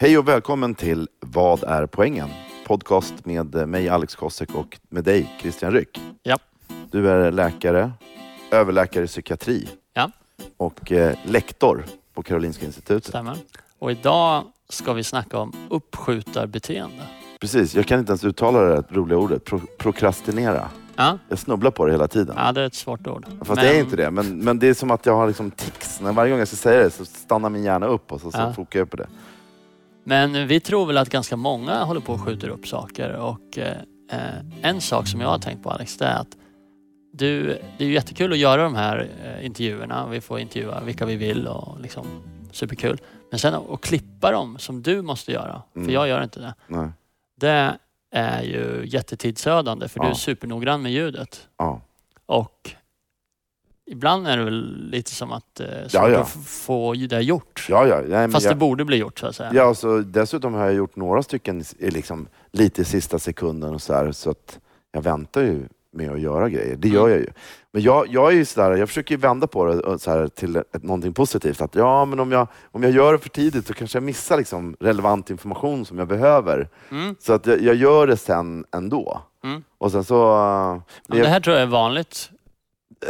Hej och välkommen till Vad är poängen? Podcast med mig Alex Kosek och med dig Christian Ryck. Ja. Du är läkare, överläkare i psykiatri Ja. och eh, lektor på Karolinska institutet. Stämmer. Och idag ska vi snacka om uppskjutarbeteende. Precis, jag kan inte ens uttala det roliga ordet. Pro prokrastinera. Ja, Jag snubblar på det hela tiden. ja det är ett svårt ord. Fast det är inte det. Men, men det är som att jag har liksom tics. När varje gång jag ska säga det så stannar min hjärna upp och så, så Ja. fokar jag på det. Men vi tror väl att ganska många håller på och skjuter upp saker och eh, eh, en sak som jag har tänkt på Alex, det är att du, det är jättekul att göra de här eh, intervjuerna. Vi får intervjua vilka vi vill och liksom superkul. Men sen att klippa dem som du måste göra, Mm. för jag gör inte det. Nej. Det är ju jättetidsödande för du Ja. är supernoggrann med ljudet. Ja. Och ibland är det väl lite som att eh, svårt Ja, ja. att få det gjort. Ja, ja. Nej, Fast jag, det borde bli gjort så att säga. Ja, så dessutom har jag gjort några stycken liksom, lite i sista sekunden och så här, så att jag väntar ju med att göra grejer. Det gör Mm. jag ju. Men jag, jag är ju sådär, jag försöker vända på det och så här, till ett, någonting positivt. Att ja, men om jag, om jag gör det för tidigt så kanske jag missar liksom, relevant information som jag behöver. Mm. Så att jag, jag gör det sen ändå. Mm. Och sen så... Ja, Det det här tror jag är vanligt.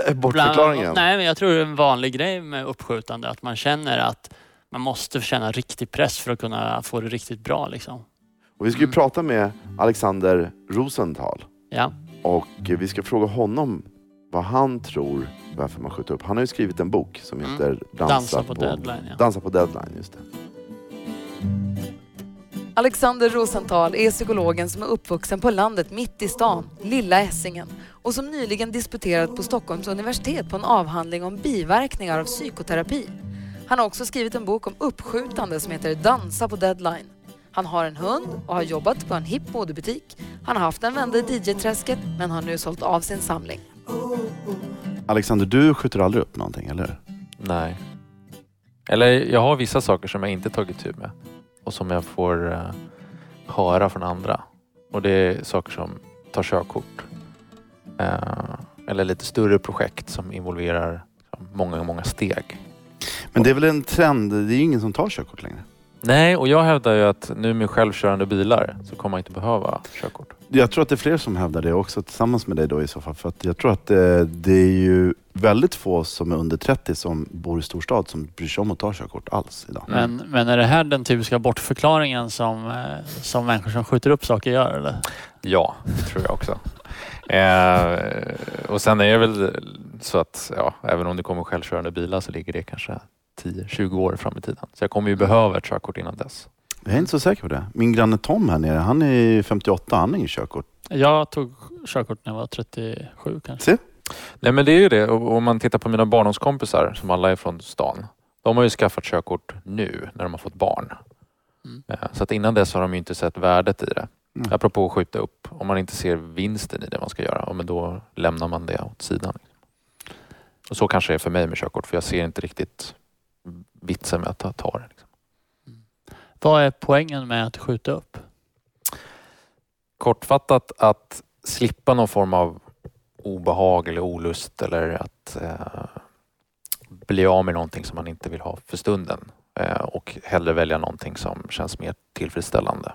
Är bortförklaringen. nej, men jag tror det är en vanlig grej med uppskjutande. Att man känner att man måste känna riktig press för att kunna få det riktigt bra. Liksom. Och vi ska ju Mm. prata med Alexander Rosenthal. Ja. Och vi ska fråga honom vad han tror varför man skjuter upp. Han har ju skrivit en bok som Mm. heter Dansa, Dansa på deadline. Ja. Dansa på deadline. Just det. Alexander Rosenthal är psykologen som är uppvuxen på landet mitt i stan, lilla Essingen, och som nyligen disputerat på Stockholms universitet på en avhandling om biverkningar av psykoterapi. Han har också skrivit en bok om uppskjutande som heter Dansa på deadline. Han har en hund och har jobbat på en hipp modebutik. Han har haft en vända i DJ-träsket men har nu sålt av sin samling. Alexander, du skjuter aldrig upp någonting, eller hur? Nej. Eller jag har vissa saker som jag inte tagit tur med och som jag får eh, höra från andra. Och det är saker som ta körkort. Eh, eller lite större projekt som involverar liksom, många, många steg. Men det är väl en trend, det är ju ingen som tar körkort längre. Nej, och jag hävdar ju att nu med självkörande bilar så kommer man inte behöva körkort. Jag tror att det är fler som hävdar det också tillsammans med dig då i så fall. För att jag tror att det, det är ju väldigt få som är under 30 som bor i storstad som bryr sig om att ta körkort alls idag. Men, men är det här den typiska bortförklaringen som, eh, som människor som skjuter upp saker gör? Eller? Ja, det tror jag också. Eh, och sen är det väl så att ja, även om det kommer självkörande bilar så ligger det kanske 10-20 år fram i tiden. Så jag kommer ju behöva ett körkort innan dess. Jag är inte så säker på det. Min granne Tom här nere, han är 58, han har ingen körkort. Jag tog körkort när jag var 37 kanske. Se. Nej men det är ju det. Och om man tittar på mina barndomskompisar som alla är från stan. De har ju skaffat körkort nu när de har fått barn. Mm. Eh, Så att innan dess har de ju inte sett värdet i det. Mm. Apropå att skjuta upp. Om man inte ser vinsten i det man ska göra, men då lämnar man det åt sidan. Och så kanske det är för mig med körkort, för jag ser inte riktigt vitsen med att ta, det. Liksom. Vad är poängen med att skjuta upp? Kortfattat att slippa någon form av obehag eller olust eller att eh, bli av med någonting som man inte vill ha för stunden. Eh, och hellre välja någonting som känns mer tillfredsställande.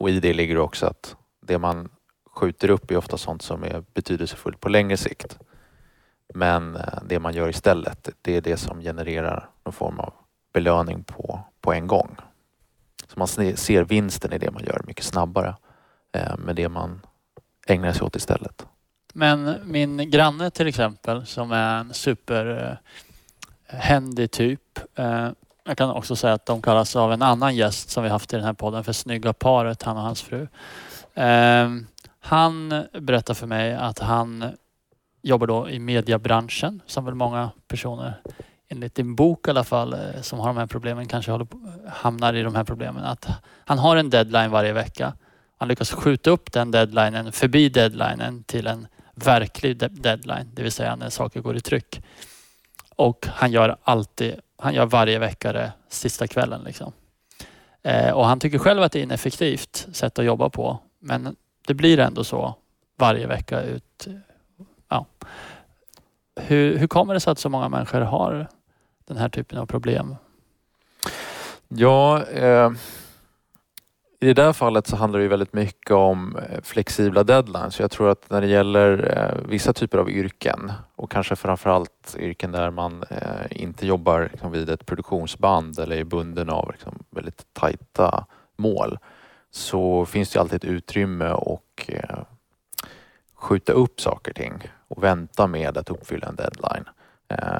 Och i det ligger också att det man skjuter upp är ofta sånt som är betydelsefullt på längre sikt. Men eh, det man gör istället, det är det som genererar någon form av belöning på, på en gång. Så man ser vinsten i det man gör mycket snabbare eh, med det man ägnar sig åt istället. Men min granne till exempel som är en superhändig eh, typ. Jag kan också säga att de kallas av en annan gäst som vi haft i den här podden för Snygga paret, han och hans fru. Eh, han berättar för mig att han jobbar då i mediebranschen som väl många personer enligt din bok i alla fall eh, som har de här problemen kanske håller på, hamnar i de här problemen. Att han har en deadline varje vecka. Han lyckas skjuta upp den deadlinen förbi deadlinen till en verklig de- deadline, det vill säga när saker går i tryck. Och han gör alltid, han gör varje vecka det sista kvällen liksom. Eh, och han tycker själv att det är ineffektivt sätt att jobba på. Men det blir ändå så varje vecka ut. Ja. Hur, hur kommer det sig att så många människor har den här typen av problem? Ja, eh, i det där fallet så handlar det ju väldigt mycket om eh, flexibla deadlines. Jag tror att när det gäller eh, vissa typer av yrken och kanske framförallt yrken där man eh, inte jobbar liksom, vid ett produktionsband eller är bunden av liksom, väldigt tajta mål så finns det alltid ett utrymme och skjuta upp saker och ting och vänta med att uppfylla en deadline.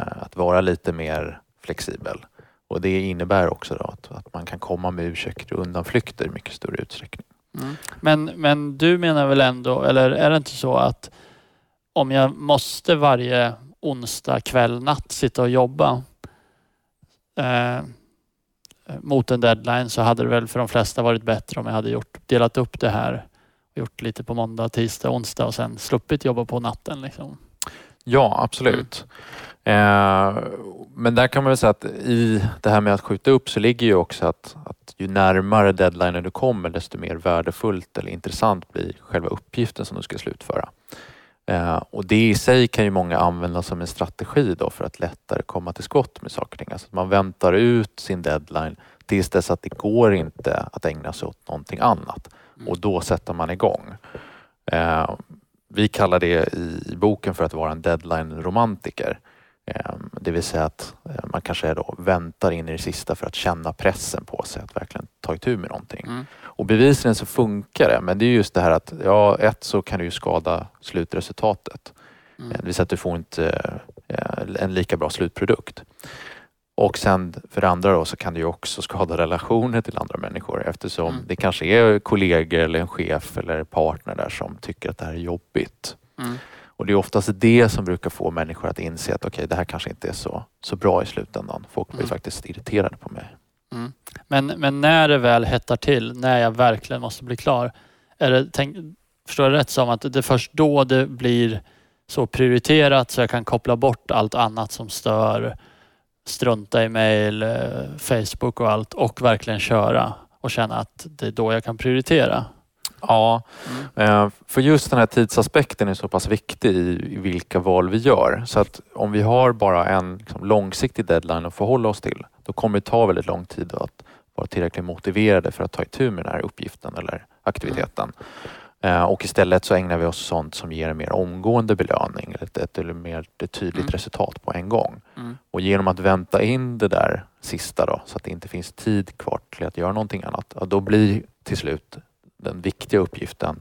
Att vara lite mer flexibel. Och det innebär också att, att, man kan komma med ursäkter och undanflykter i mycket större utsträckning. Mm. Men, men du menar väl ändå, eller är det inte så att om jag måste varje onsdag kväll, natt sitta och jobba eh, mot en deadline så hade det väl för de flesta varit bättre om jag hade gjort, delat upp det här gjort lite på måndag, tisdag, onsdag och sen sluppit jobba på natten. Liksom. Ja, absolut. Mm. Eh, men där kan man väl säga att i det här med att skjuta upp så ligger ju också att, att ju närmare deadlinen du kommer desto mer värdefullt eller intressant blir själva uppgiften som du ska slutföra. Eh, och det i sig kan ju många använda som en strategi då för att lättare komma till skott med saker och ting. Alltså att man väntar ut sin deadline tills dess att det går inte att ägna sig åt någonting annat och då sätter man igång. Eh, vi kallar det i boken för att vara en deadline-romantiker. Eh, det vill säga att eh, man kanske då väntar in i det sista för att känna pressen på sig att verkligen ta itu med någonting. Mm. Och bevisligen så funkar det men det är just det här att ja, ett så kan det ju skada slutresultatet. Mm. Det vill säga att du får inte en lika bra slutprodukt. Och sen för det andra då så kan det ju också skada relationer till andra människor eftersom mm. det kanske är kollegor eller en chef eller partner där som tycker att det här är jobbigt. Mm. Och det är oftast det som brukar få människor att inse att okej, okay, det här kanske inte är så, så bra i slutändan. Folk blir mm. faktiskt irriterade på mig. Mm. Men, men när det väl hettar till, när jag verkligen måste bli klar, är det, tänk, förstår jag rätt som att det är först då det blir så prioriterat så jag kan koppla bort allt annat som stör strunta i mail, eh, Facebook och allt och verkligen köra och känna att det är då jag kan prioritera. Ja, mm. för just den här tidsaspekten är så pass viktig i vilka val vi gör. Så att om vi har bara en liksom långsiktig deadline att förhålla oss till, då kommer det ta väldigt lång tid att vara tillräckligt motiverade för att ta itu med den här uppgiften eller aktiviteten. Mm. Och istället så ägnar vi oss sånt som ger en mer omgående belöning, ett, ett, ett mer ett tydligt mm. resultat på en gång. Mm. Och genom att vänta in det där sista då, så att det inte finns tid kvar till att göra någonting annat, då blir till slut den viktiga uppgiften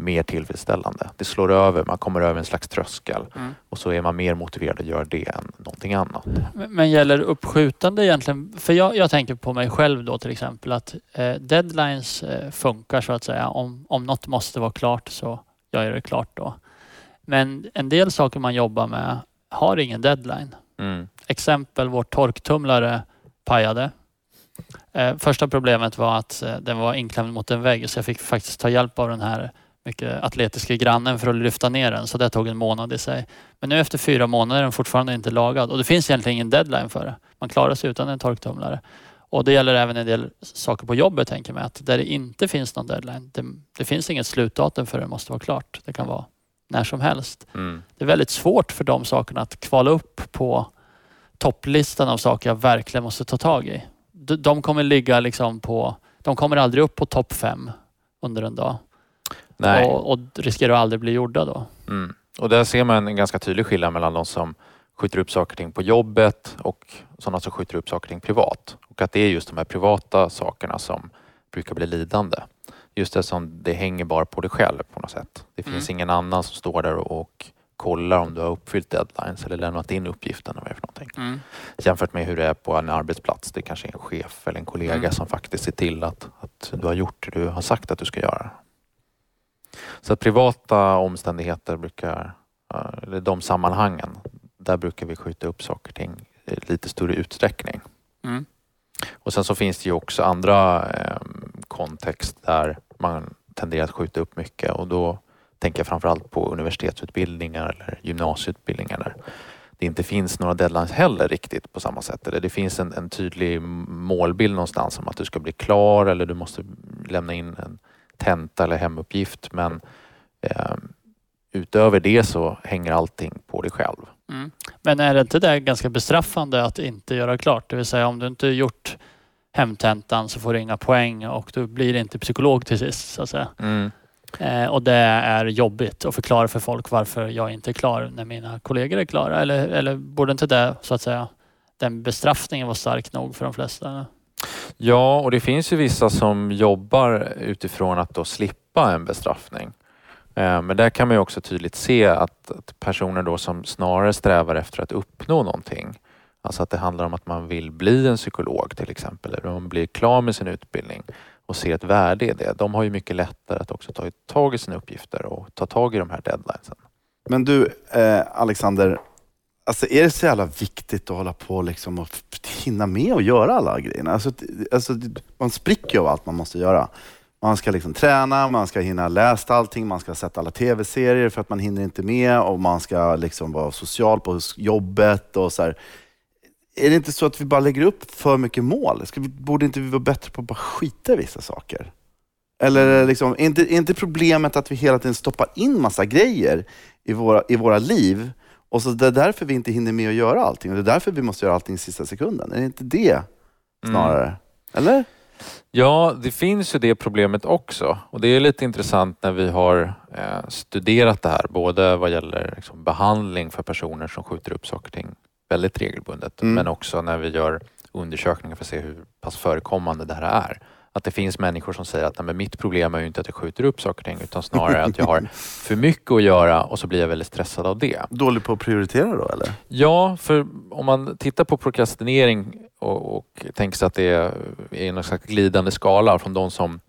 mer tillfredsställande. Det slår över, man kommer över en slags tröskel mm. och så är man mer motiverad att göra det än någonting annat. Men, men gäller uppskjutande egentligen? För jag, jag, tänker på mig själv då till exempel att eh, deadlines eh, funkar så att säga. Om, om något måste vara klart så jag gör det klart då. Men en del saker man jobbar med har ingen deadline. Mm. Exempel, vår torktumlare pajade. Eh, första problemet var att eh, den var inklämd mot en vägg så jag fick faktiskt ta hjälp av den här mycket atletiska grannen för att lyfta ner den. Så det tog en månad i sig. Men nu efter fyra månader är den fortfarande inte lagad och det finns egentligen ingen deadline för det. Man klarar sig utan en torktumlare. Och det gäller även en del saker på jobbet tänker jag att där det inte finns någon deadline. Det, det, finns inget slutdatum för det måste vara klart. Det kan vara när som helst. Mm. Det är väldigt svårt för de sakerna att kvala upp på topplistan av saker jag verkligen måste ta tag i. De, kommer ligga liksom på, de kommer aldrig upp på topp fem under en dag. Nej. Och, och riskerar att aldrig bli gjorda då. Mm. Och där ser man en ganska tydlig skillnad mellan de som skjuter upp saker och ting på jobbet och sådana som skjuter upp saker och ting privat. Och att det är just de här privata sakerna som brukar bli lidande. Just det som det hänger bara på dig själv på något sätt. Det finns mm. ingen annan som står där och kollar om du har uppfyllt deadlines eller lämnat in uppgifterna. Är för någonting. Mm. Jämfört med hur det är på en arbetsplats. Det kanske är en chef eller en kollega mm. som faktiskt ser till att, att du har gjort det du har sagt att du ska göra. Så att privata omständigheter brukar, eller de sammanhangen, där brukar vi skjuta upp saker och ting i lite större utsträckning. Mm. Och sen så finns det ju också andra eh, kontext där man tenderar att skjuta upp mycket och då tänker jag framförallt på universitetsutbildningar eller gymnasieutbildningar där det inte finns några deadlines heller riktigt på samma sätt. Eller det finns en, en tydlig målbild någonstans om att du ska bli klar eller du måste lämna in en tenta eller hemuppgift men eh, utöver det så hänger allting på dig själv. Mm. Men är det inte det ganska bestraffande att inte göra klart? Det vill säga om du inte gjort hemtentan så får du inga poäng och du blir inte psykolog till sist. Så att säga. Mm. Eh, och det är jobbigt att förklara för folk varför jag inte är klar när mina kollegor är klara. Eller, eller borde inte det, så att säga, den bestraffningen vara stark nog för de flesta? Ja, och det finns ju vissa som jobbar utifrån att då slippa en bestraffning. Eh, men där kan man ju också tydligt se att att personer då som snarare strävar efter att uppnå någonting, alltså att det handlar om att man vill bli en psykolog till exempel, eller man blir klar med sin utbildning och ser ett värde i det. De har ju mycket lättare att också ta tag i sina uppgifter och ta tag i de här deadlinesen. Men du, eh, Alexander. Alltså är det så jävla viktigt att hålla på liksom och hinna med och göra alla grejerna? Alltså, alltså, man spricker ju av allt man måste göra. Man ska liksom träna, man ska hinna läsa allting, man ska sätta alla tv-serier för att man hinner inte med och man ska liksom vara social på jobbet och så här. Är det inte så att vi bara lägger upp för mycket mål? Ska vi, borde inte vi vara bättre på att bara skita i vissa saker? Eller liksom, är inte, är inte problemet att vi hela tiden stoppar in massa grejer i våra, i våra liv och så det är därför vi inte hinner med att göra allting. Och det är därför vi måste göra allting i sista sekunden. Är det inte det snarare? Eller? Ja, det finns ju det problemet också och det är lite intressant när vi har eh, studerat det här, både vad gäller liksom, behandling för personer som skjuter upp saker och ting väldigt regelbundet, Mm. men också när vi gör undersökningar för att se hur pass förekommande det här är. Att det finns människor som säger att men mitt problem är ju inte att jag skjuter upp saker och ting utan snarare att jag har för mycket att göra och så blir jag väldigt stressad av det. Dålig på att prioritera då eller? Ja, för om man tittar på prokrastinering och, och tänker sig att det är, är någon slags glidande skala från de som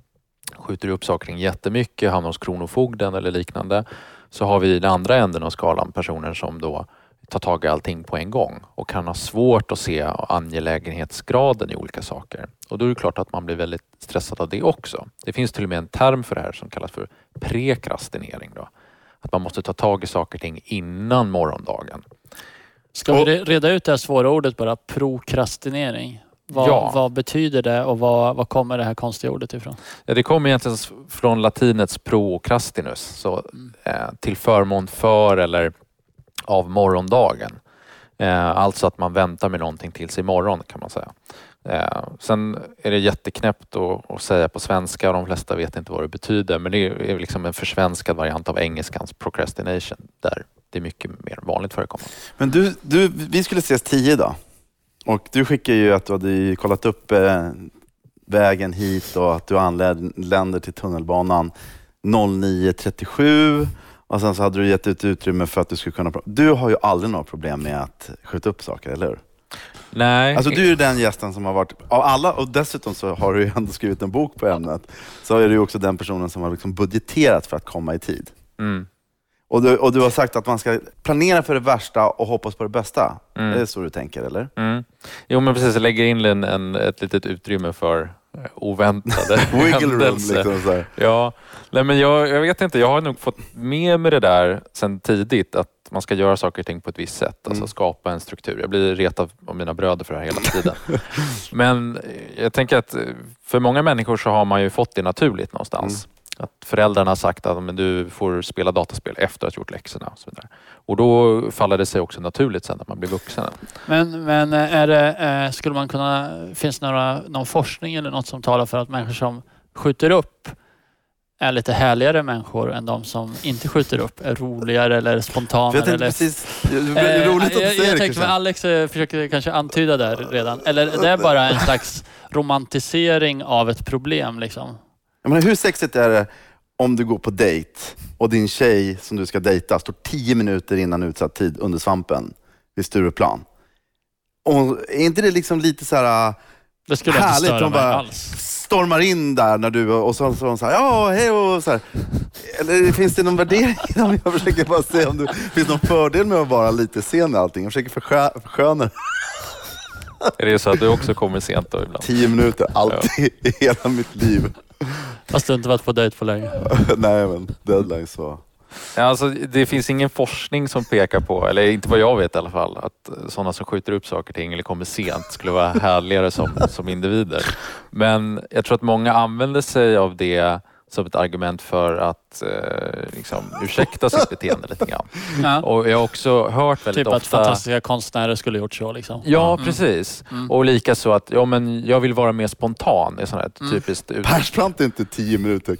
skjuter upp saker kring jättemycket, hamnar hos Kronofogden eller liknande, så har vi i den andra änden av skalan personer som då tar tag i allting på en gång och kan ha svårt att se angelägenhetsgraden i olika saker. Och då är det klart att man blir väldigt stressad av det också. Det finns till och med en term för det här som kallas för prekrastinering. Då. Att man måste ta tag i saker och ting innan morgondagen. Ska vi Och- re- reda ut det här svåra ordet bara? Prokrastinering. Vad, Ja. vad betyder det och vad, vad kommer det här konstiga ordet ifrån? Ja, det kommer egentligen från latinets pro och crastinus, så eh, till förmån för eller av morgondagen. Eh, alltså att man väntar med någonting tills imorgon kan man säga. Eh, sen är det jätteknäppt att, att säga på svenska och de flesta vet inte vad det betyder men det är, liksom en försvenskad variant av engelskans procrastination där det är mycket mer vanligt förekommande. Men du, du, vi skulle ses tio idag. Och du skickade ju att du hade kollat upp eh, vägen hit och att du anländer till tunnelbanan 09.37 och sen så hade du gett ut utrymme för att du skulle kunna... Du har ju aldrig några problem med att skjuta upp saker, eller hur? Nej, Alltså du är ju den gästen som har varit, av alla, och dessutom så har du ju ändå skrivit en bok på ämnet, så är du ju också den personen som har liksom budgeterat för att komma i tid. mm, Och du, och du har sagt att man ska planera för det värsta och hoppas på det bästa. Mm. Är det så du tänker, eller? mm. Jo men precis, jag lägger in en, en, ett litet utrymme för oväntade Wiggle room liksom. Så här. Ja, nej men jag, jag vet inte. Jag har nog fått med mig det där sen tidigt att man ska göra saker och ting på ett visst sätt. Alltså Mm. skapa en struktur. Jag blir retad av mina bröder för det här hela tiden. men eh, jag tänker att eh, för många människor så har man ju fått det naturligt någonstans. Att föräldrarna har sagt att men du får spela dataspel efter att ha gjort läxorna. Och, så vidare. och då faller det sig också naturligt sen när man blir vuxen. Men, men eh, är det, eh, skulle man kunna, finns det några, någon forskning eller något som talar för att människor som skjuter upp är lite härligare människor än de som inte skjuter upp? Är roligare eller jag spontanare? tänkte Eller, precis, det är roligt att du jag, säger jag det tänkte, Christian. för Alex eh, försöker kanske antyda där redan. Eller är det bara en slags romantisering av ett problem liksom? Jag menar, hur sexigt är det om du går på dejt och din tjej som du ska dejta står tio minuter innan utsatt tid under svampen vid Stureplan? Och är inte det liksom lite så här Det skulle inte Härligt, störa de mig bara- alls. stormar in där när du och så så de så här, ja hej och så här. Eller finns det någon värdering? Jag försöker bara se om det finns någon fördel med att vara lite sen i allting. Jag försöker förskö- försköna det. Är det så att du också kommer sent då ibland? tio minuter, alltid i hela mitt liv. Fast du inte varit på dejt på länge. Nej men deadline så. Ja, alltså, det finns ingen forskning som pekar på, eller inte vad jag vet i alla fall, att sådana som skjuter upp saker och ting eller kommer sent skulle vara härligare som, som individer. Men jag tror att många använder sig av det som ett argument för att eh, liksom, ursäkta sitt beteende lite grann. Ja. Och jag har också hört väldigt Typ att ofta... fantastiska konstnärer skulle gjort så. Liksom. Ja, Mm. precis. Mm. Och lika så att ja, men jag vill vara mer spontan. Det är sånt här Mm. typiskt. Persbrandt är inte tio minuter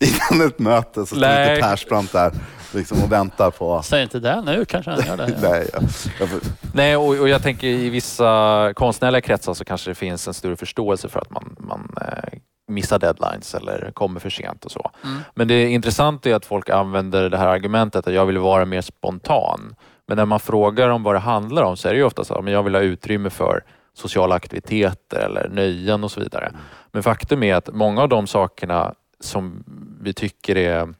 innan ett möte så står inte Persbrandt där liksom, och väntar på... Säg inte det nu kanske han gör det. Ja. Nej, jag, jag, Nej, och, och jag tänker i vissa konstnärliga kretsar så kanske det finns en större förståelse för att man, man eh, missar deadlines eller kommer för sent och så. Mm. Men det intressanta är att folk använder det här argumentet att jag vill vara mer spontan. Men när man frågar om vad det handlar om så är det ju ofta så att jag vill ha utrymme för sociala aktiviteter eller nöjen och så vidare. Men faktum är att många av de sakerna som vi tycker är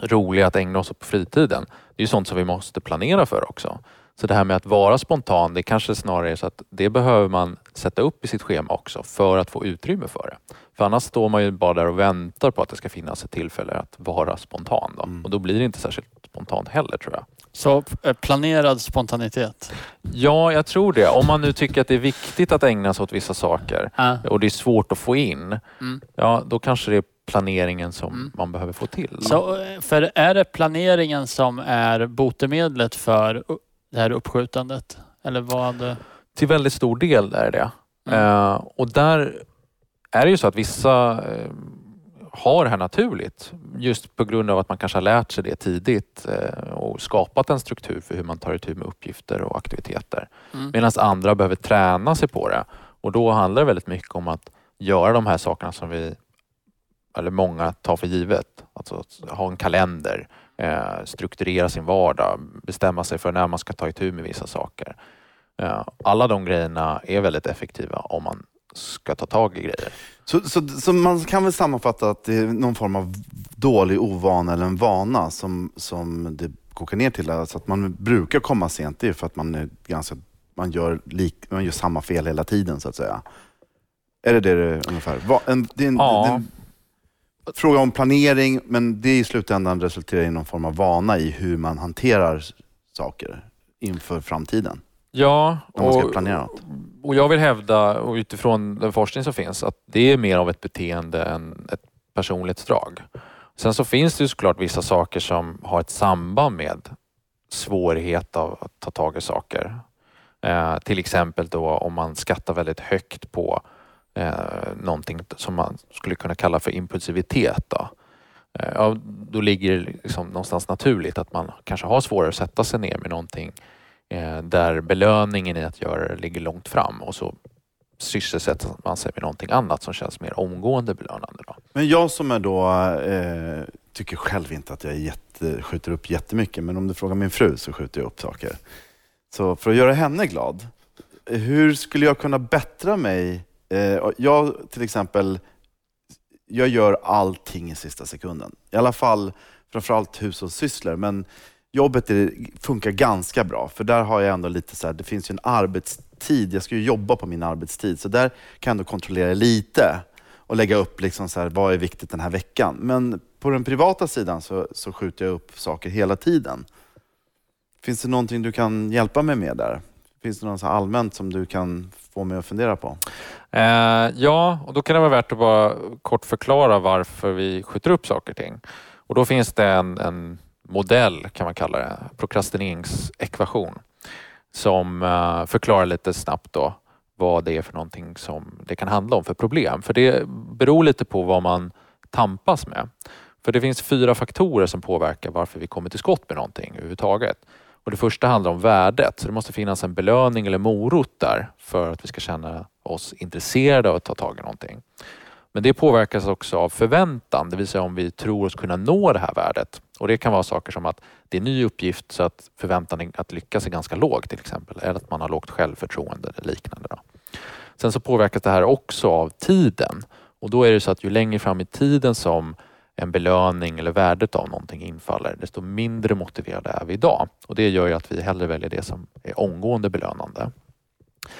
roliga att ägna oss åt på fritiden, det är ju sånt som vi måste planera för också. Så det här med att vara spontan, det kanske snarare är så att det behöver man sätta upp i sitt schema också för att få utrymme för det. För annars står man ju bara där och väntar på att det ska finnas ett tillfälle att vara spontan. Då. Mm. Och då blir det inte särskilt spontant heller tror jag. Så eh, planerad spontanitet. Ja, jag tror det. Om man nu tycker att det är viktigt att ägna sig åt vissa saker Ja. och det är svårt att få in, Mm. ja då kanske det är planeringen som Mm. man behöver få till. Så, eh, för är det planeringen som är botemedlet för det här uppskjutandet? Eller vad? Till väldigt stor del är det. Mm. Eh, och där är det ju så att vissa eh, har det här naturligt. Just på grund av att man kanske har lärt sig det tidigt eh, och skapat en struktur för hur man tar itu med uppgifter och aktiviteter. Mm. Medan andra behöver träna sig på det. Och då handlar det väldigt mycket om att göra de här sakerna som vi, eller många tar för givet. Alltså att ha en kalender, eh, strukturera sin vardag, bestämma sig för när man ska ta itu med vissa saker. Eh, alla de grejerna är väldigt effektiva om man ska ta tag i grejer. så, så, så man kan väl sammanfatta att det är någon form av dålig ovana eller en vana som, som det kokar ner till. Alltså att man brukar komma sent, det är för att man, är ganska, man, gör lik, man gör samma fel hela tiden så att säga. Är det det det är ungefär? Va, en, det är en, Ja. det är en fråga om planering, men det i slutändan resulterar i någon form av vana i hur man hanterar saker inför framtiden. Ja, När man ska planera något. och jag vill hävda, och utifrån den forskning som finns, att det är mer av ett beteende än ett personlighetsdrag. Sen så finns det ju såklart vissa saker som har ett samband med svårighet av att ta tag i saker. Eh, till exempel då om man skattar väldigt högt på eh, någonting som man skulle kunna kalla för impulsivitet. Då. Eh, ja, då ligger det liksom någonstans naturligt att man kanske har svårare att sätta sig ner med någonting eh, där belöningen i att göra det ligger långt fram och så sysselsätter man sig med någonting annat som känns mer omgående belönande. Då. Men jag som är då, eh, tycker själv inte att jag jätte, skjuter upp jättemycket, men om du frågar min fru så skjuter jag upp saker. Så för att göra henne glad, hur skulle jag kunna bättra mig? Eh, jag till exempel, jag gör allting i sista sekunden. I alla fall framförallt hushållssysslor, men jobbet är, funkar ganska bra, för där har jag ändå lite så här, det finns ju en arbetstid, jag ska ju jobba på min arbetstid, så där kan jag ändå kontrollera lite och lägga upp liksom så här, vad är viktigt den här veckan. Men på den privata sidan så, så skjuter jag upp saker hela tiden. Finns det någonting du kan hjälpa mig med där? Finns det något så allmänt som du kan få mig att fundera på? Eh, ja, och då kan det vara värt att bara kort förklara varför vi skjuter upp saker och ting. Och då finns det en, en modell, kan man kalla det, prokrastineringsekvation, som eh, förklarar lite snabbt då vad det är för någonting som det kan handla om för problem. För det beror lite på vad man tampas med. För det finns fyra faktorer som påverkar varför vi kommer till skott med någonting överhuvudtaget. Och det första handlar om värdet. Så det måste finnas en belöning eller morot där för att vi ska känna oss intresserade av att ta tag i någonting. Men det påverkas också av förväntan, det vill säga om vi tror oss kunna nå det här värdet. Och det kan vara saker som att det är en ny uppgift så att förväntan att lyckas är ganska låg till exempel. Eller att man har lågt självförtroende eller liknande. Då. Sen så påverkas det här också av tiden. Och då är det så att ju längre fram i tiden som en belöning eller värdet av någonting infaller, desto mindre motiverade är vi idag. Och det gör ju att vi hellre väljer det som är omgående belönande.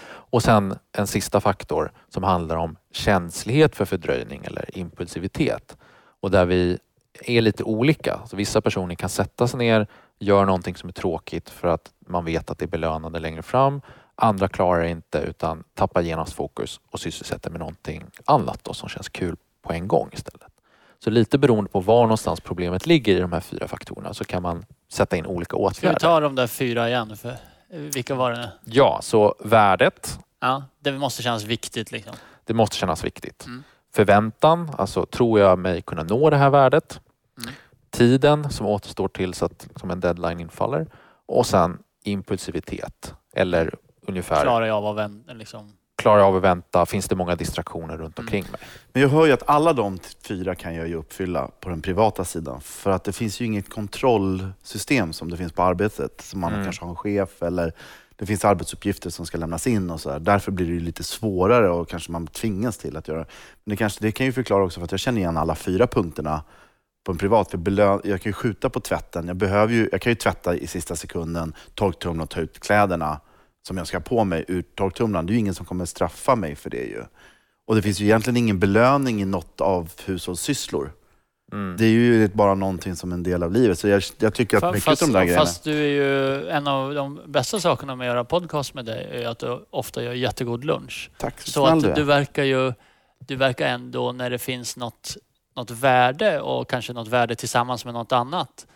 Och sen en sista faktor som handlar om känslighet för fördröjning eller impulsivitet. Och där vi är lite olika. Så vissa personer kan sätta sig ner, göra någonting som är tråkigt för att man vet att det är belönande längre fram. Andra klarar det inte utan tappar genast fokus och sysselsätter med någonting annat då, som känns kul på en gång istället. Så lite beroende på var någonstans problemet ligger i de här fyra faktorerna så kan man sätta in olika Ska vi åtgärder. ta de där fyra igen? För vilka var det nu? Ja, så värdet, Ja, det måste kännas viktigt liksom. det måste kännas viktigt. Mm. Förväntan, alltså tror jag mig kunna nå det här värdet? Mm. Tiden som återstår tills att som en deadline infaller. Och sen impulsivitet. Eller ungefär, Klarar jag av att liksom. Klarar jag av att vänta? Finns det många distraktioner runt Mm. omkring mig? Men jag hör ju att alla de fyra kan jag ju uppfylla på den privata sidan. För att det finns ju inget kontrollsystem som det finns på arbetet. Som man Mm. kanske har en chef eller det finns arbetsuppgifter som ska lämnas in och så där. Därför blir det ju lite svårare och kanske man tvingas till att göra. Men det, kanske, det kan ju förklara också för att jag känner igen alla fyra punkterna på en privat. För jag kan ju skjuta på tvätten. Jag, behöver ju, jag kan ju tvätta i sista sekunden, torktumla och ta ut kläderna som jag ska ha på mig ur torktumlaren. Det är ju ingen som kommer straffa mig för det ju. Och det finns ju egentligen ingen belöning i något av hushållssysslor. Mm. Det är ju bara någonting som en del av livet. Så jag, jag tycker att mycket Fast, av de där grejerna... fast du är ju, en av de bästa sakerna med att göra podcast med dig är att du ofta gör jättegod lunch. Tack så Så att du du verkar ju, du verkar ändå när det finns något, något värde och kanske något värde tillsammans med något annat.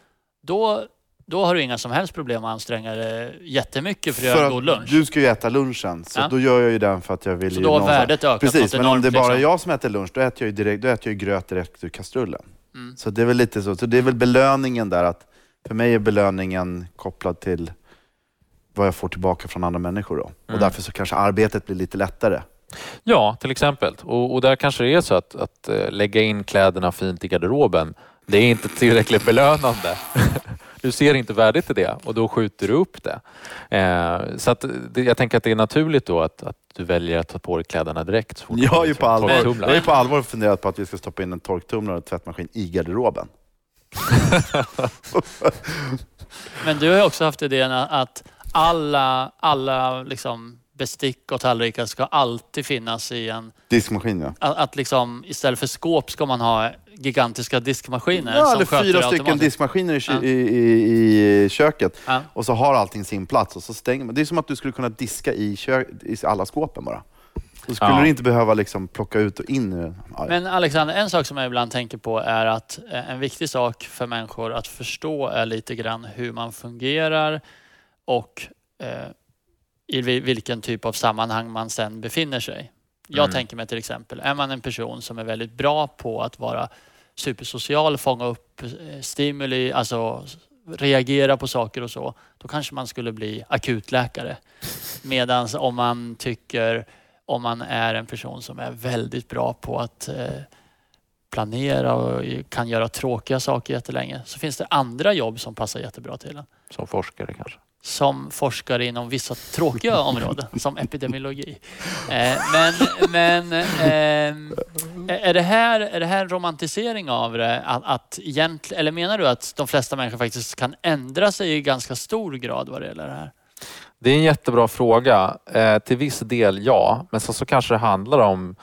Då, då har du inga som helst problem att anstränga dig jättemycket för att göra en god lunch. du ska ju äta lunchen, så Ja. då gör jag ju den för att jag vill Så ju då har värdet ökat Precis, men om det enormt, bara är liksom. jag som äter lunch, då äter jag ju, direkt, då äter jag ju gröt direkt ur kastrullen. Mm. Så det är väl lite så. Så det är väl belöningen där att för mig är belöningen kopplad till vad jag får tillbaka från andra människor då. Och Mm. därför så kanske arbetet blir lite lättare. Ja, till exempel. Och, och där kanske det är så att, att eh, lägga in kläderna fint i garderoben, det är inte tillräckligt belönande. Du ser inte värdet i det och då skjuter du upp det. Eh, så att det, jag tänker att det är naturligt då att, att du väljer att ta på dig kläderna direkt. fort Jag har ju på allvar, jag har ju på allvar funderat på att vi ska stoppa in en torktumlare och tvättmaskin i garderoben. Men du har ju också haft idén att alla, alla liksom bestick och tallrikar ska alltid finnas i en... Diskmaskin ja. Att, att liksom, istället för skåp ska man ha gigantiska diskmaskiner Ja, eller fyra stycken diskmaskiner i, Ja. i, i, i köket. Ja. Och så har allting sin plats och så stänger man. Det är som att du skulle kunna diska i, kö- i alla skåpen bara. Då skulle Ja. du inte behöva liksom plocka ut och in. Ja, Men Alexander, en sak som jag ibland tänker på är att eh, en viktig sak för människor att förstå är lite grann hur man fungerar och eh, i vi- vilken typ av sammanhang man sen befinner sig. Jag Mm. tänker mig till exempel, är man en person som är väldigt bra på att vara supersocial, fånga upp eh, stimuli, alltså reagera på saker och så, då kanske man skulle bli akutläkare. Medan om man tycker, om man är en person som är väldigt bra på att eh, planera och kan göra tråkiga saker jättelänge, så finns det andra jobb som passar jättebra till en. Som forskare kanske. Som forskare inom vissa tråkiga områden, som epidemiologi. Eh, men men ehm, är, det här, är det här en romantisering av det? Att, att egentligen, eller menar du att de flesta människor faktiskt kan ändra sig i ganska stor grad vad det gäller det här? Det är en jättebra fråga. Eh, till viss del ja, men så, så kanske det handlar om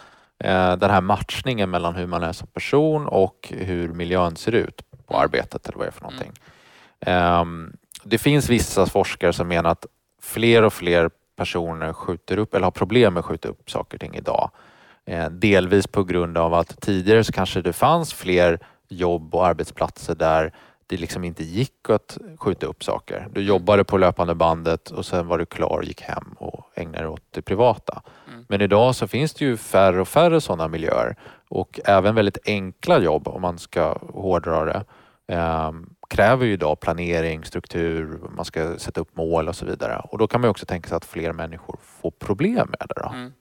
eh, den här matchningen mellan hur man är som person och hur miljön ser ut på arbetet eller vad det är för någonting. Ehm, det finns vissa forskare som menar att fler och fler personer skjuter upp eller har problem med att skjuta upp saker och ting idag. Eh, delvis på grund av att tidigare så kanske det fanns fler jobb och arbetsplatser där det liksom inte gick att skjuta upp saker. Du jobbade på löpande bandet och sen var du klar, gick hem och ägnade dig åt det privata. Mm. Men idag så finns det ju färre och färre sådana miljöer och även väldigt enkla jobb om man ska hårdra det ehm, kräver ju idag planering, struktur, man ska sätta upp mål och så vidare. Och då kan man också tänka sig att fler människor får problem med det. Då. Mm.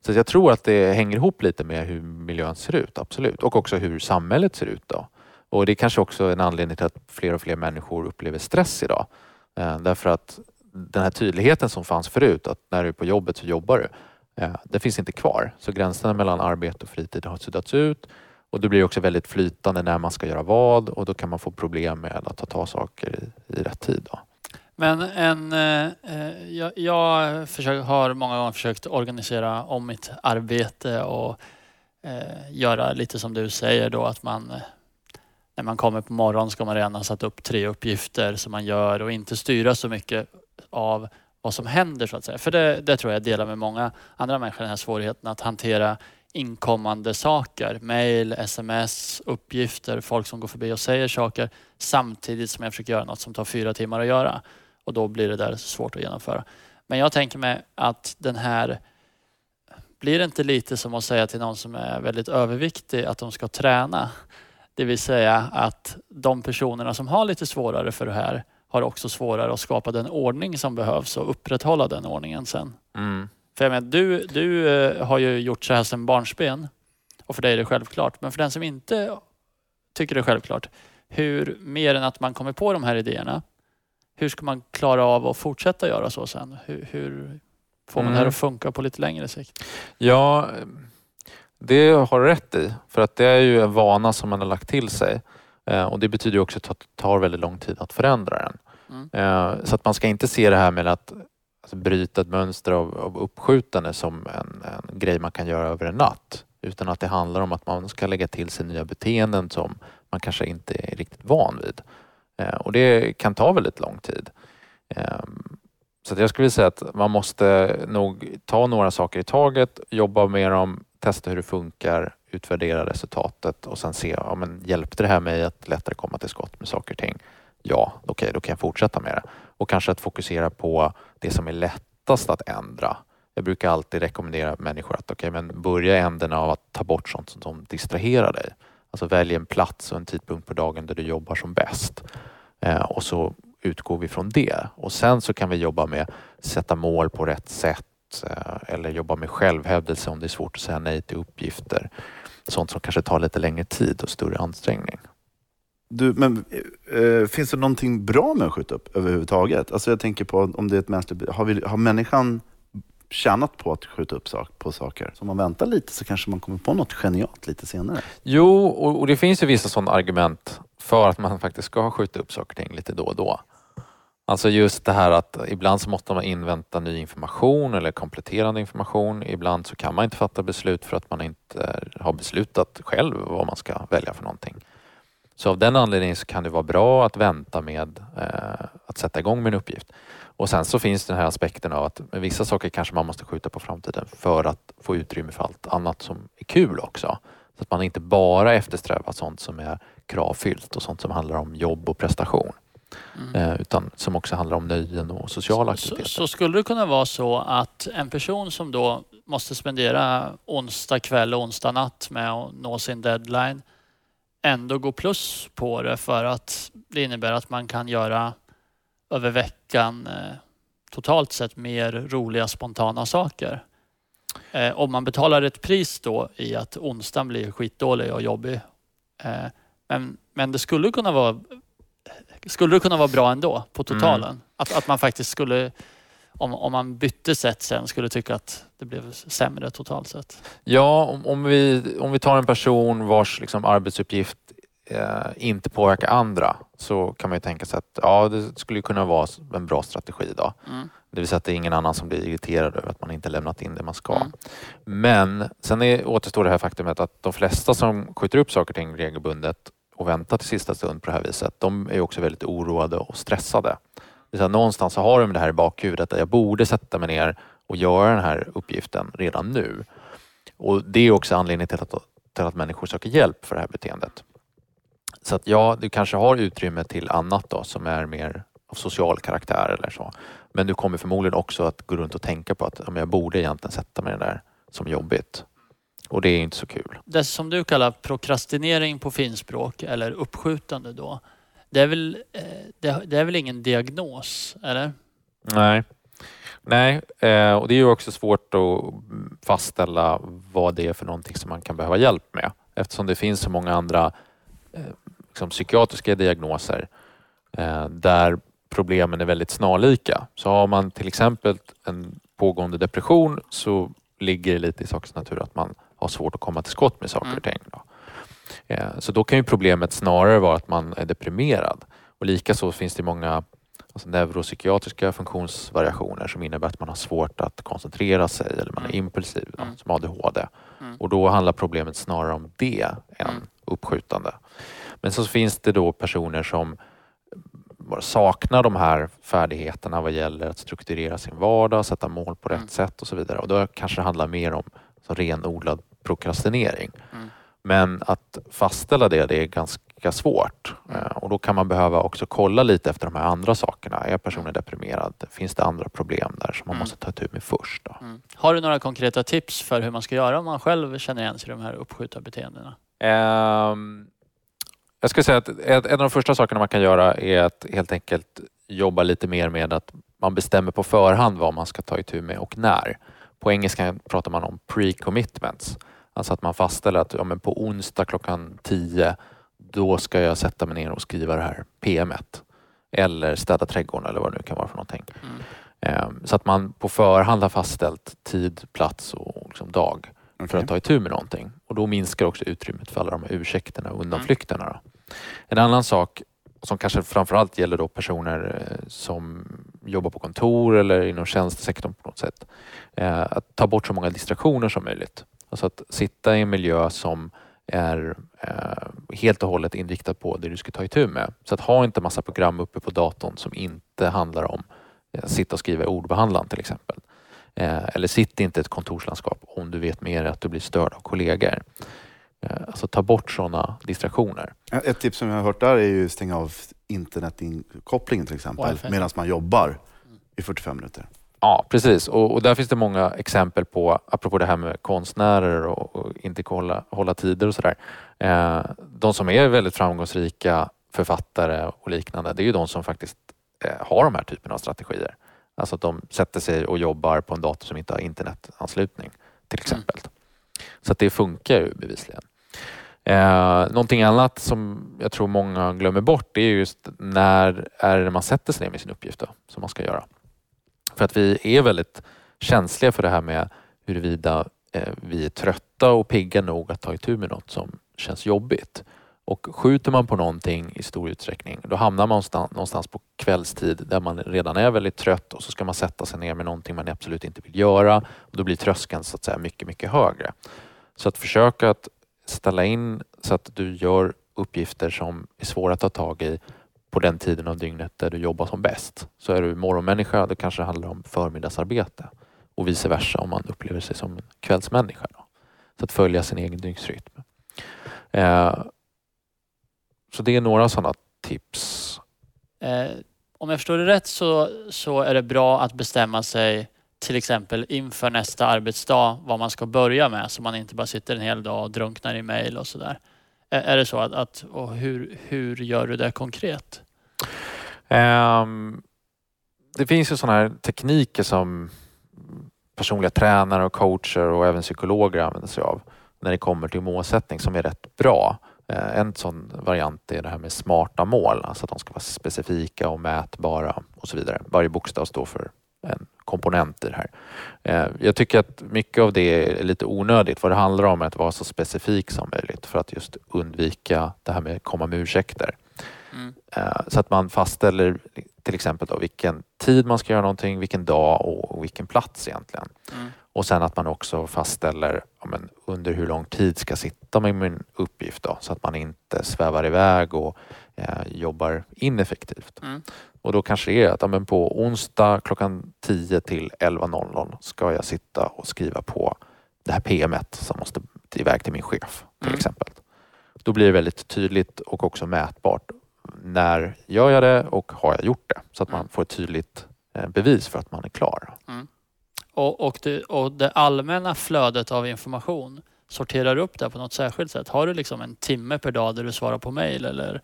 Så jag tror att det hänger ihop lite med hur miljön ser ut, absolut. Och också hur samhället ser ut då. Och det är kanske också en anledning till att fler och fler människor upplever stress idag. Eh, därför att den här tydligheten som fanns förut, att när du är på jobbet så jobbar du, eh, det finns inte kvar. Så gränserna mellan arbete och fritid har suddats ut och det blir också väldigt flytande när man ska göra vad och då kan man få problem med att ta tag saker i, i rätt tid. Då. Men en, eh, eh, jag, jag försöker, har många gånger försökt organisera om mitt arbete och eh, göra lite som du säger då att man eh, när man kommer på morgonen ska man redan ha satt upp tre uppgifter som man gör och inte styra så mycket av vad som händer så att säga. För det, det tror jag delar med många andra människor, den här svårigheten att hantera inkommande saker. Mail, sms, uppgifter, folk som går förbi och säger saker samtidigt som jag försöker göra något som tar fyra timmar att göra. Och då blir det där svårt att genomföra. Men jag tänker mig att den här blir det inte lite som att säga till någon som är väldigt överviktig att de ska träna? Det vill säga att de personerna som har lite svårare för det här har också svårare att skapa den ordning som behövs och upprätthålla den ordningen sen. Mm. För jag menar, du, du eh, har ju gjort så här sedan barnsben och för dig är det självklart. Men för den som inte tycker det är självklart, hur, mer än att man kommer på de här idéerna, hur ska man klara av att fortsätta göra så sen? Hur, hur får man det här Mm. att funka på lite längre sikt? Ja, det har du rätt i. För att det är ju en vana som man har lagt till sig. Eh, Och det betyder också att det tar väldigt lång tid att förändra den. Mm. Eh, Så att man ska inte se det här med att alltså, bryta ett mönster av, av uppskjutande som en, en grej man kan göra över en natt. Utan att det handlar om att man ska lägga till sig nya beteenden som man kanske inte är riktigt van vid. Eh, Och det kan ta väldigt lång tid. Eh, Så att jag skulle säga att man måste nog ta några saker i taget, jobba med dem, testa hur det funkar, utvärdera resultatet och sen se, ja, men hjälpte det här mig att lättare komma till skott med saker och ting? Ja, okej, då kan jag fortsätta med det. Och kanske att fokusera på det som är lättast att ändra. Jag brukar alltid rekommendera människor att okay, men börja i änden av att ta bort sånt som distraherar dig. Alltså välj en plats och en tidpunkt på dagen där du jobbar som bäst. Eh, och så utgår vi från det. Och sen så kan vi jobba med sätta mål på rätt sätt eh, eller jobba med självhävdelse om det är svårt att säga nej till uppgifter. Sånt som kanske tar lite längre tid och större ansträngning. Du, men äh, finns det någonting bra med att skjuta upp överhuvudtaget? Alltså jag tänker på om det är ett mänskligt... Har, vi, har människan tjänat på att skjuta upp sak, på saker? Så om man väntar lite så kanske man kommer på något genialt lite senare. Jo, och, och det finns ju vissa sådana argument för att man faktiskt ska skjuta upp saker och ting lite då och då. Alltså just det här att ibland så måste man invänta ny information eller kompletterande information. Ibland så kan man inte fatta beslut för att man inte har beslutat själv vad man ska välja för någonting. Så av den anledningen så kan det vara bra att vänta med eh, att sätta igång med en uppgift. Och sen så finns den här aspekten av att vissa saker kanske man måste skjuta på framtiden för att få utrymme för allt annat som är kul också. Så att man inte bara eftersträvar sånt som är kravfyllt och sånt som handlar om jobb och prestation. Mm. Eh, utan som också handlar om nöjen och sociala Så, aktiviteter. så skulle det kunna vara så att en person som då måste spendera onsdag kväll och onsdag natt med att nå sin deadline ändå går plus på det för att det innebär att man kan göra över veckan eh, totalt sett mer roliga spontana saker. Eh, om man betalar ett pris då i att onsdagen blir skitdålig och jobbig. Eh, men, men det skulle kunna vara skulle det kunna vara bra ändå på totalen? Att, att man faktiskt skulle, om, om man bytte sätt sen, skulle tycka att det blev sämre totalt sett? Ja, om, om, vi, om vi tar en person vars liksom, arbetsuppgift eh, inte påverkar andra så kan man ju tänka sig att ja, det skulle kunna vara en bra strategi då. Mm. Det vill säga att det är ingen annan som blir irriterad över att man inte lämnat in det man ska. Mm. Men sen är, återstår det här faktumet att de flesta som skjuter upp saker och ting regelbundet och väntar till sista stund på det här viset, de är också väldigt oroade och stressade. Det någonstans så har de det här i bakhuvudet att jag borde sätta mig ner och göra den här uppgiften redan nu. Och Det är också anledningen till att, till att människor söker hjälp för det här beteendet. Så att ja, du kanske har utrymme till annat då som är mer av social karaktär eller så. Men du kommer förmodligen också att gå runt och tänka på att ja, jag borde egentligen sätta mig där som jobbigt. Och det är inte så kul. Det som du kallar prokrastinering på finspråk eller uppskjutande då. Det är väl, eh, det, det är väl ingen diagnos, eller? Nej. Nej, eh, och det är ju också svårt att fastställa vad det är för någonting som man kan behöva hjälp med eftersom det finns så många andra eh, liksom psykiatriska diagnoser där problemen är väldigt snarlika. Så har man till exempel en pågående depression så ligger det lite i sakens natur att man har svårt att komma till skott med saker Mm. och ting. Då. Eh, Så då kan ju problemet snarare vara att man är deprimerad. Och likaså finns det många alltså neuropsykiatriska funktionsvariationer som innebär att man har svårt att koncentrera sig eller man är Mm. impulsiv, då, Mm. som ADHD. Mm. Och då handlar problemet snarare om det än Mm. uppskjutande. Men så finns det då personer som saknar de här färdigheterna vad gäller att strukturera sin vardag, sätta mål på rätt Mm. sätt och så vidare. Och då kanske det handlar mer om så renodlad prokrastinering. Men att fastställa det, det är ganska svårt. Mm. Eh, Och då kan man behöva också kolla lite efter de här andra sakerna. Är personen deprimerad? Finns det andra problem där som man Mm. måste ta tur med först? Mm. Har du några konkreta tips för hur man ska göra om man själv känner igen sig i de här uppskjuta beteendena? Ehm, jag skulle säga att en av de första sakerna man kan göra är att helt enkelt jobba lite mer med att man bestämmer på förhand vad man ska ta itu med och när. På engelska pratar man om pre-commitments. Alltså att man fastställer att ja, men på onsdag klockan 10 då ska jag sätta mig ner och skriva det här PMet. Eller städa trädgården eller vad det nu kan vara för någonting. Mm. Ehm, Så att man på förhand har fastställt tid, plats och liksom dag för Okej. att ta itu med någonting. Och då minskar också utrymmet för alla de här ursäkterna och undanflykterna. Då. En annan sak som kanske framförallt gäller då personer eh, som jobbar på kontor eller inom tjänstesektorn på något sätt. Eh, Att ta bort så många distraktioner som möjligt. Alltså att sitta i en miljö som är eh, helt och hållet inriktad på det du ska ta itu med. Så att ha inte massa program uppe på datorn som inte handlar om eh, sitta och skriva i ordbehandlaren till exempel. Eh, eller sitt inte i ett kontorslandskap om du vet dig att du blir störd av kollegor. Eh, alltså ta bort sådana distraktioner. Ett tips som jag har hört där är ju stänga av internetkopplingen till exempel medan man jobbar i 45 minuter. Ja, precis. Och, och där finns det många exempel på, apropå det här med konstnärer och, och inte hålla, hålla tider och sådär. Eh, de som är väldigt framgångsrika författare och liknande, det är ju de som faktiskt eh, har de här typen av strategier. Alltså att de sätter sig och jobbar på en dator som inte har internetanslutning till exempel. Så att det funkar ju bevisligen. Eh, någonting annat som jag tror många glömmer bort det är just när är det man sätter sig ner med sin uppgift då, som man ska göra. För att vi är väldigt känsliga för det här med huruvida eh, vi är trötta och pigga nog att ta itu med något som känns jobbigt. Och skjuter man på någonting i stor utsträckning då hamnar man någonstans på kvällstid där man redan är väldigt trött och så ska man sätta sig ner med någonting man absolut inte vill göra och då blir tröskeln så att säga mycket, mycket högre. Så att försöka att ställa in så att du gör uppgifter som är svåra att ta tag i på den tiden av dygnet där du jobbar som bäst. Så är du morgonmänniska, då kanske det handlar om förmiddagsarbete och vice versa om man upplever sig som en kvällsmänniska. Då. Så att följa sin egen dygnsrytm. Eh, så det är några sådana tips. Eh, om jag förstår det rätt så, så är det bra att bestämma sig till exempel inför nästa arbetsdag vad man ska börja med så man inte bara sitter en hel dag och drunknar i mejl och sådär. Är, är det så att, att och hur, hur gör du det konkret? Ehm, det finns ju sådana här tekniker som personliga tränare och coacher och även psykologer använder sig av när det kommer till målsättning som är rätt bra. Ehm, en sån variant är det här med smarta mål, alltså att de ska vara specifika och mätbara och så vidare. Varje bokstav står för en komponent i det här. Ehm, jag tycker att mycket av det är lite onödigt. Vad det handlar om är att vara så specifik som möjligt för att just undvika det här med att komma med ursäkter. Eh, Så att man fastställer till exempel då vilken tid man ska göra någonting, vilken dag och vilken plats egentligen. Mm. Och sen att man också fastställer ja, men, under hur lång tid ska sitta med min uppgift då, så att man inte svävar iväg och eh, jobbar ineffektivt. Mm. Och då kanske det är att ja, men på onsdag klockan 10 till 11.00 ska jag sitta och skriva på det här PMet som måste iväg till min chef till Mm. exempel. Då blir det väldigt tydligt och också mätbart. När gör jag det och har jag gjort det? Så att man Mm. får ett tydligt eh, bevis för att man är klar. Och, och, det, och det allmänna flödet av information, sorterar upp det på något särskilt sätt? Har du liksom en timme per dag där du svarar på mejl eller,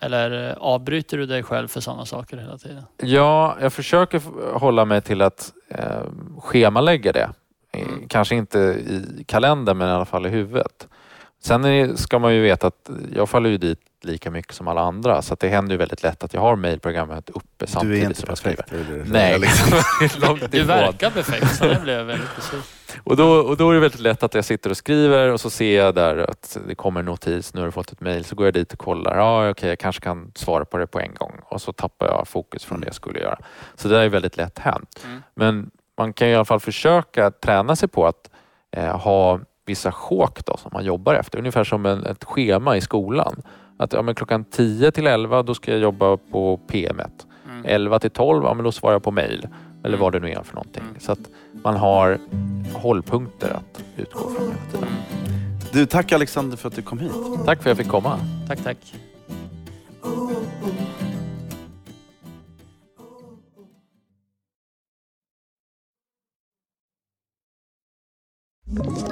eller eh, avbryter du dig själv för sådana saker hela tiden? Ja, jag försöker hålla mig till att eh, schemalägga det. Mm. Kanske inte i kalendern men i alla fall i huvudet. Sen är, ska man ju veta att jag faller ju dit lika mycket som alla andra så att det händer ju väldigt lätt att jag har mejlprogrammet uppe Du är samtidigt inte som jag skriver. perfekt. är det det du Nej, liksom. Du verkar perfekt så det blev jag väldigt besviken. Och då, och då är det väldigt lätt att jag sitter och skriver och så ser jag där att det kommer en notis, nu har du fått ett mejl, så går jag dit och kollar. Ja, okej, jag kanske kan svara på det på en gång och så tappar jag fokus från det jag skulle göra. Så det där är väldigt lätt hänt. Mm. Men man kan i alla fall försöka träna sig på att eh, ha vissa sjok då, som man jobbar efter. Ungefär som en, ett schema i skolan. Att ja, men klockan 10 till 11 då ska jag jobba på PM1. Mm. Mm. 11 till 12, ja men då svarar jag på mail. Eller Mm. vad det nu är för någonting. Mm. Så att man har hållpunkter att utgå från hela tiden. Du, tack Alexander för att du kom hit. Tack för att jag fick komma. Tack, tack. Ett